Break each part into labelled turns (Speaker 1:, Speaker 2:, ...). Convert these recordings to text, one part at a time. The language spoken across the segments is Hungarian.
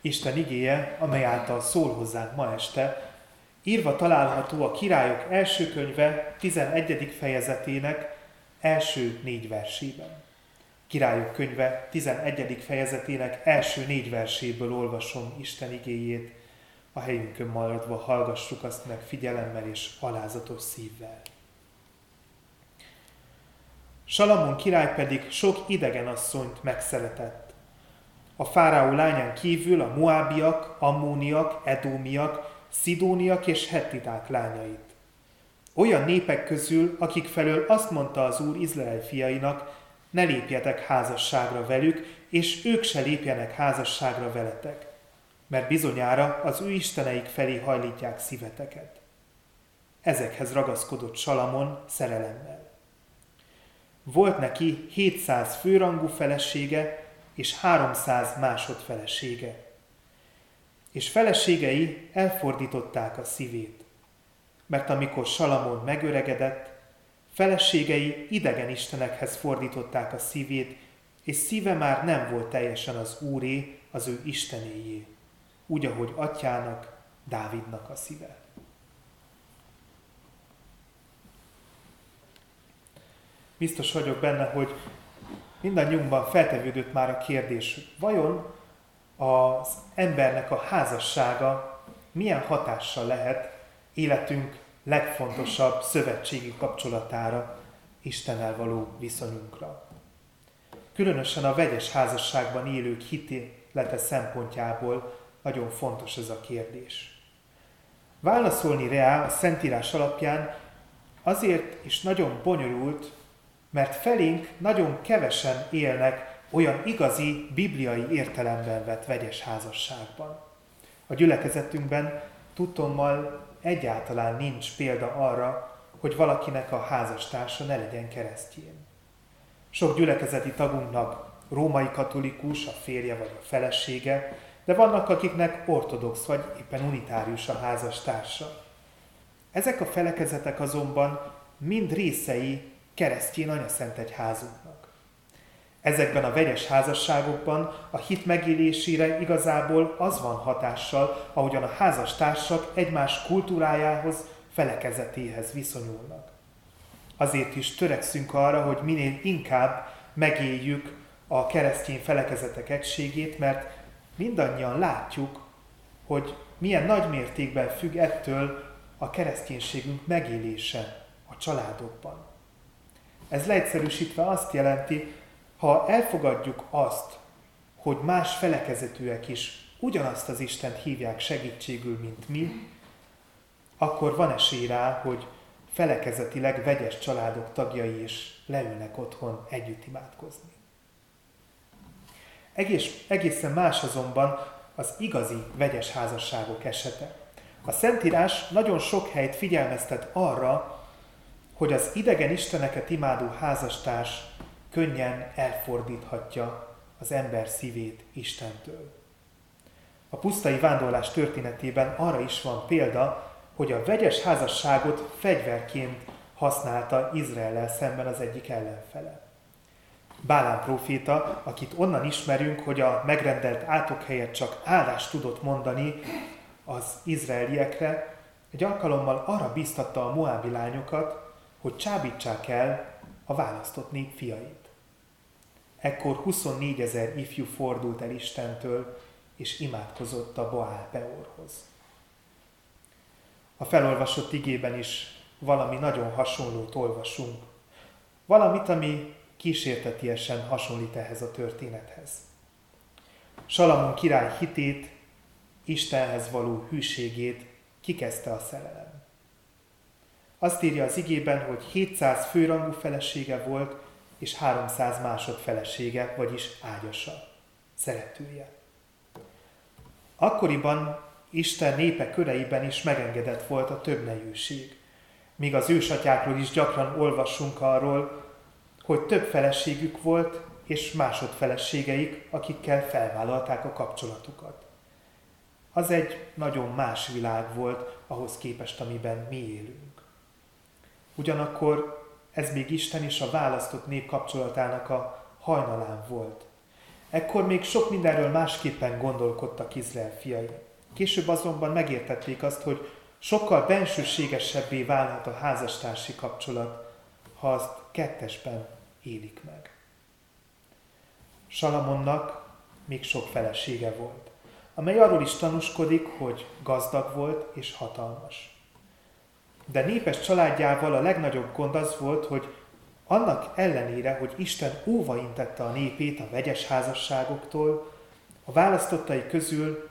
Speaker 1: Isten igéje, amely által szól hozzánk ma este, írva található a Királyok első könyve 11. fejezetének első négy versében. Királyok könyve 11. fejezetének első négy verséből olvasom Isten igéjét, a helyünkön maradva hallgassuk azt meg figyelemmel és alázatos szívvel. Salamon király pedig sok idegen asszonyt megszeretett. A fáraó lányán kívül a muábiak, ammóniak, edómiak, szidóniak és hettiták lányait. Olyan népek közül, akik felől azt mondta az Úr Izrael fiainak, ne lépjetek házasságra velük, és ők se lépjenek házasságra veletek, mert bizonyára az ő isteneik felé hajlítják szíveteket. Ezekhez ragaszkodott Salamon szerelemmel. Volt neki 700 főrangú felesége és 300 másodfelesége. És feleségei elfordították a szívét, mert amikor Salamon megöregedett, feleségei idegen istenekhez fordították a szívét, és szíve már nem volt teljesen az Úré, az ő Istenéjé, úgy, ahogy atyának, Dávidnak a szíve. biztos vagyok benne, hogy mindannyiunkban feltevődött már a kérdés, vajon az embernek a házassága milyen hatással lehet életünk legfontosabb szövetségi kapcsolatára, Istennel való viszonyunkra. Különösen a vegyes házasságban élők hitélete szempontjából nagyon fontos ez a kérdés. Válaszolni rá a Szentírás alapján azért is nagyon bonyolult, mert felénk nagyon kevesen élnek olyan igazi bibliai értelemben vett vegyes házasságban. A gyülekezetünkben tudtommal egyáltalán nincs példa arra, hogy valakinek a házastársa ne legyen keresztjén. Sok gyülekezeti tagunknak római katolikus, a férje vagy a felesége, de vannak, akiknek ortodox vagy éppen unitárius a házastársa. Ezek a felekezetek azonban mind részei keresztjén anyaszent egyházunknak. Ezekben a vegyes házasságokban a hit megélésére igazából az van hatással, ahogyan a házastársak egymás kultúrájához, felekezetéhez viszonyulnak. Azért is törekszünk arra, hogy minél inkább megéljük a keresztény felekezetek egységét, mert mindannyian látjuk, hogy milyen nagy mértékben függ ettől a kereszténységünk megélése a családokban. Ez leegyszerűsítve azt jelenti, ha elfogadjuk azt, hogy más felekezetűek is ugyanazt az Istent hívják segítségül, mint mi, akkor van esély rá, hogy felekezetileg vegyes családok tagjai is leülnek otthon együtt imádkozni. Egész, egészen más azonban az igazi vegyes házasságok esete. A Szentírás nagyon sok helyt figyelmeztet arra, hogy az idegen isteneket imádó házastárs könnyen elfordíthatja az ember szívét Istentől. A pusztai vándorlás történetében arra is van példa, hogy a vegyes házasságot fegyverként használta Izraellel szemben az egyik ellenfele. Bálán próféta, akit onnan ismerünk, hogy a megrendelt átok helyett csak áldást tudott mondani az izraeliekre, egy alkalommal arra biztatta a moábi lányokat, hogy csábítsák el a választott nép fiait. Ekkor 24 ezer ifjú fordult el Istentől, és imádkozott a Baál Peorhoz. A felolvasott igében is valami nagyon hasonlót olvasunk. Valamit, ami kísértetiesen hasonlít ehhez a történethez. Salamon király hitét, Istenhez való hűségét kikezdte a szerelem. Azt írja az igében, hogy 700 főrangú felesége volt, és 300 másod felesége, vagyis ágyasa, szeretője. Akkoriban Isten népe köreiben is megengedett volt a többnejűség. Míg az ősatyákról is gyakran olvassunk arról, hogy több feleségük volt, és másodfeleségeik, akikkel felvállalták a kapcsolatukat. Az egy nagyon más világ volt ahhoz képest, amiben mi élünk. Ugyanakkor ez még Isten és a választott nép kapcsolatának a hajnalán volt. Ekkor még sok mindenről másképpen gondolkodtak Izrael fiai. Később azonban megértették azt, hogy sokkal bensőségesebbé válhat a házastársi kapcsolat, ha azt kettesben élik meg. Salamonnak még sok felesége volt, amely arról is tanúskodik, hogy gazdag volt és hatalmas. De népes családjával a legnagyobb gond az volt, hogy annak ellenére, hogy Isten óva intette a népét a vegyes házasságoktól, a választottai közül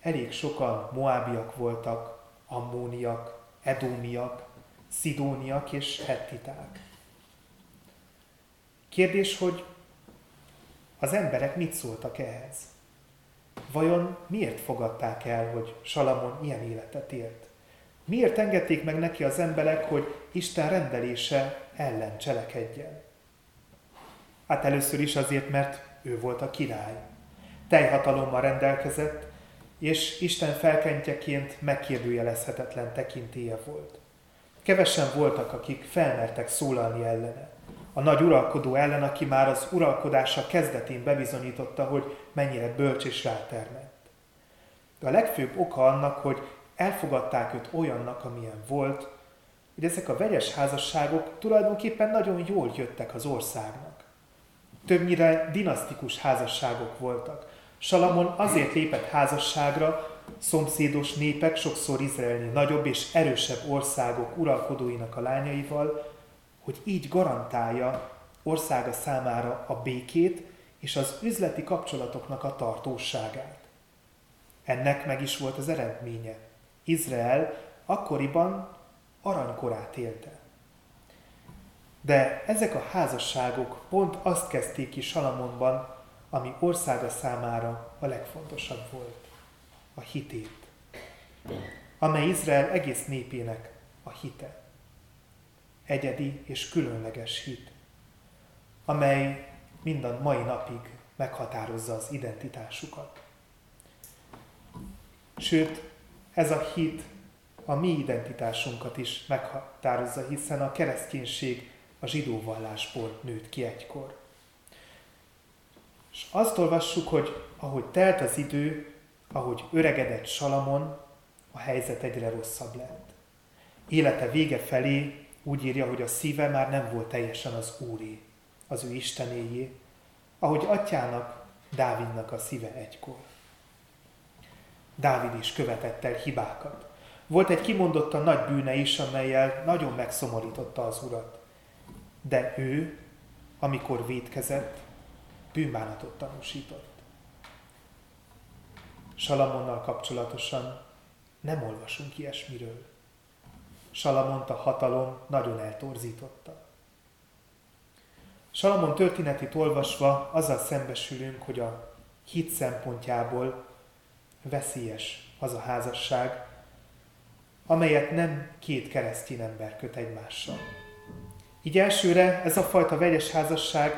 Speaker 1: elég sokan moábiak voltak, ammóniak, edómiak, szidóniak és hettiták. Kérdés, hogy az emberek mit szóltak ehhez? Vajon miért fogadták el, hogy Salamon ilyen életet élt? Miért engedték meg neki az emberek, hogy Isten rendelése ellen cselekedjen? Hát először is azért, mert ő volt a király. Teljhatalommal rendelkezett, és Isten felkentjeként megkérdőjelezhetetlen tekintélye volt. Kevesen voltak, akik felmertek szólalni ellene. A nagy uralkodó ellen, aki már az uralkodása kezdetén bebizonyította, hogy mennyire bölcs és rátermett. De a legfőbb oka annak, hogy elfogadták őt olyannak, amilyen volt, hogy ezek a vegyes házasságok tulajdonképpen nagyon jól jöttek az országnak. Többnyire dinasztikus házasságok voltak. Salamon azért lépett házasságra, szomszédos népek, sokszor Izraelni nagyobb és erősebb országok uralkodóinak a lányaival, hogy így garantálja országa számára a békét és az üzleti kapcsolatoknak a tartóságát. Ennek meg is volt az eredménye. Izrael akkoriban aranykorát élte. De ezek a házasságok pont azt kezdték ki Salamonban, ami országa számára a legfontosabb volt, a hitét, amely Izrael egész népének a hite. Egyedi és különleges hit, amely minden mai napig meghatározza az identitásukat. Sőt, ez a hit a mi identitásunkat is meghatározza, hiszen a kereszténység a zsidó vallásból nőtt ki egykor. És azt olvassuk, hogy ahogy telt az idő, ahogy öregedett Salamon, a helyzet egyre rosszabb lett. Élete vége felé úgy írja, hogy a szíve már nem volt teljesen az Úré, az ő Istenéjé, ahogy atyának, Dávidnak a szíve egykor. Dávid is követett el hibákat. Volt egy kimondottan nagy bűne is, amelyel nagyon megszomorította az urat. De ő, amikor védkezett, bűnbánatot tanúsított. Salamonnal kapcsolatosan nem olvasunk ilyesmiről. Salamont a hatalom nagyon eltorzította. Salamon történetét olvasva azzal szembesülünk, hogy a hit szempontjából veszélyes az a házasság, amelyet nem két keresztény ember köt egymással. Így elsőre ez a fajta vegyes házasság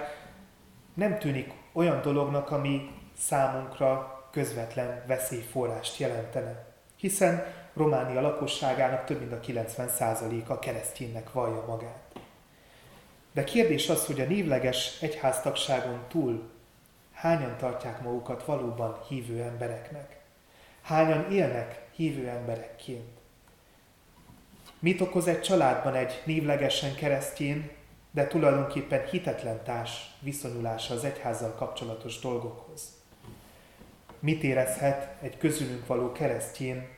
Speaker 1: nem tűnik olyan dolognak, ami számunkra közvetlen veszélyforrást jelentene, hiszen Románia lakosságának több mint a 90%-a kereszténynek vallja magát. De kérdés az, hogy a névleges egyháztagságon túl hányan tartják magukat valóban hívő embereknek? Hányan élnek hívő emberekként? Mit okoz egy családban egy névlegesen keresztjén, de tulajdonképpen hitetlen társ viszonyulása az egyházzal kapcsolatos dolgokhoz? Mit érezhet egy közülünk való keresztjén,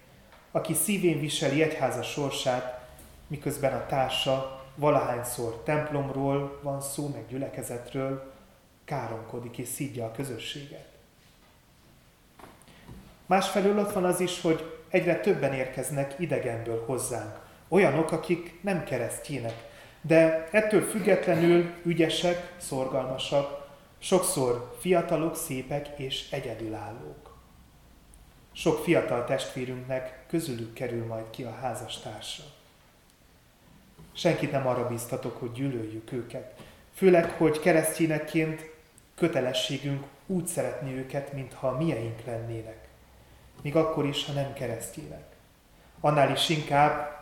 Speaker 1: aki szívén viseli egyháza sorsát, miközben a társa valahányszor templomról van szó, meg gyülekezetről, káromkodik és szídja a közösséget. Másfelől ott van az is, hogy egyre többen érkeznek idegenből hozzánk. Olyanok, akik nem keresztjének, de ettől függetlenül ügyesek, szorgalmasak, sokszor fiatalok, szépek és egyedülállók. Sok fiatal testvérünknek közülük kerül majd ki a házastársa. Senkit nem arra bíztatok, hogy gyűlöljük őket. Főleg, hogy keresztényekként kötelességünk úgy szeretni őket, mintha mieink lennének. Még akkor is, ha nem keresztények. Annál is inkább,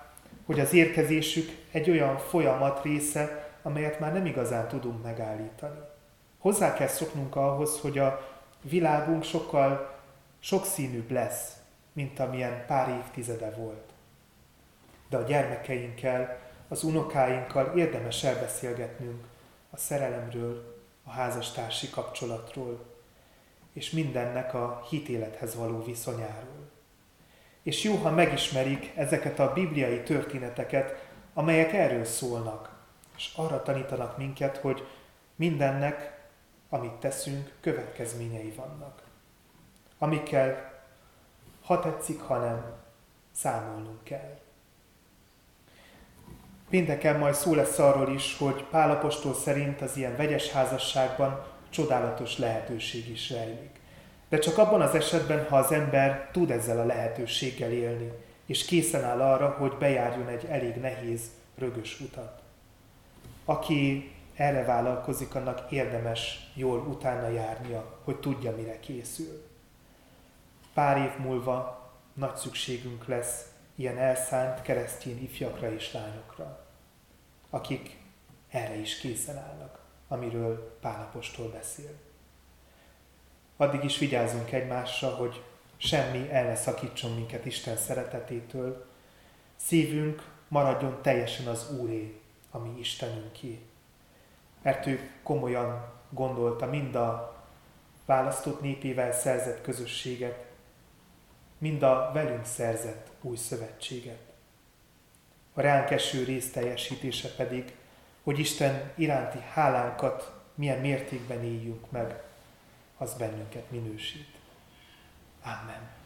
Speaker 1: hogy az érkezésük egy olyan folyamat része, amelyet már nem igazán tudunk megállítani. Hozzá kell szoknunk ahhoz, hogy a világunk sokkal sokszínűbb lesz, mint amilyen pár évtizede volt. De a gyermekeinkkel, az unokáinkkal érdemes elbeszélgetnünk a szerelemről, a házastársi kapcsolatról, és mindennek a hitélethez való viszonyáról. És jó, ha megismerik ezeket a bibliai történeteket, amelyek erről szólnak, és arra tanítanak minket, hogy mindennek, amit teszünk, következményei vannak. Amikkel, ha tetszik, ha nem, számolnunk kell. Pénteken majd szó lesz arról is, hogy Pálapostól szerint az ilyen vegyes házasságban csodálatos lehetőség is rejlik. De csak abban az esetben, ha az ember tud ezzel a lehetőséggel élni, és készen áll arra, hogy bejárjon egy elég nehéz, rögös utat. Aki erre vállalkozik, annak érdemes jól utána járnia, hogy tudja, mire készül. Pár év múlva nagy szükségünk lesz ilyen elszánt keresztény ifjakra és lányokra, akik erre is készen állnak, amiről Pálapostól beszél. Addig is vigyázzunk egymásra, hogy semmi el ne szakítson minket Isten szeretetétől, szívünk maradjon teljesen az Úré, ami Istenünké. Mert ő komolyan gondolta mind a választott népével szerzett közösséget, mind a velünk szerzett új szövetséget. A ránk eső rész teljesítése pedig, hogy Isten iránti hálánkat milyen mértékben éljünk meg, az bennünket minősít. Amen.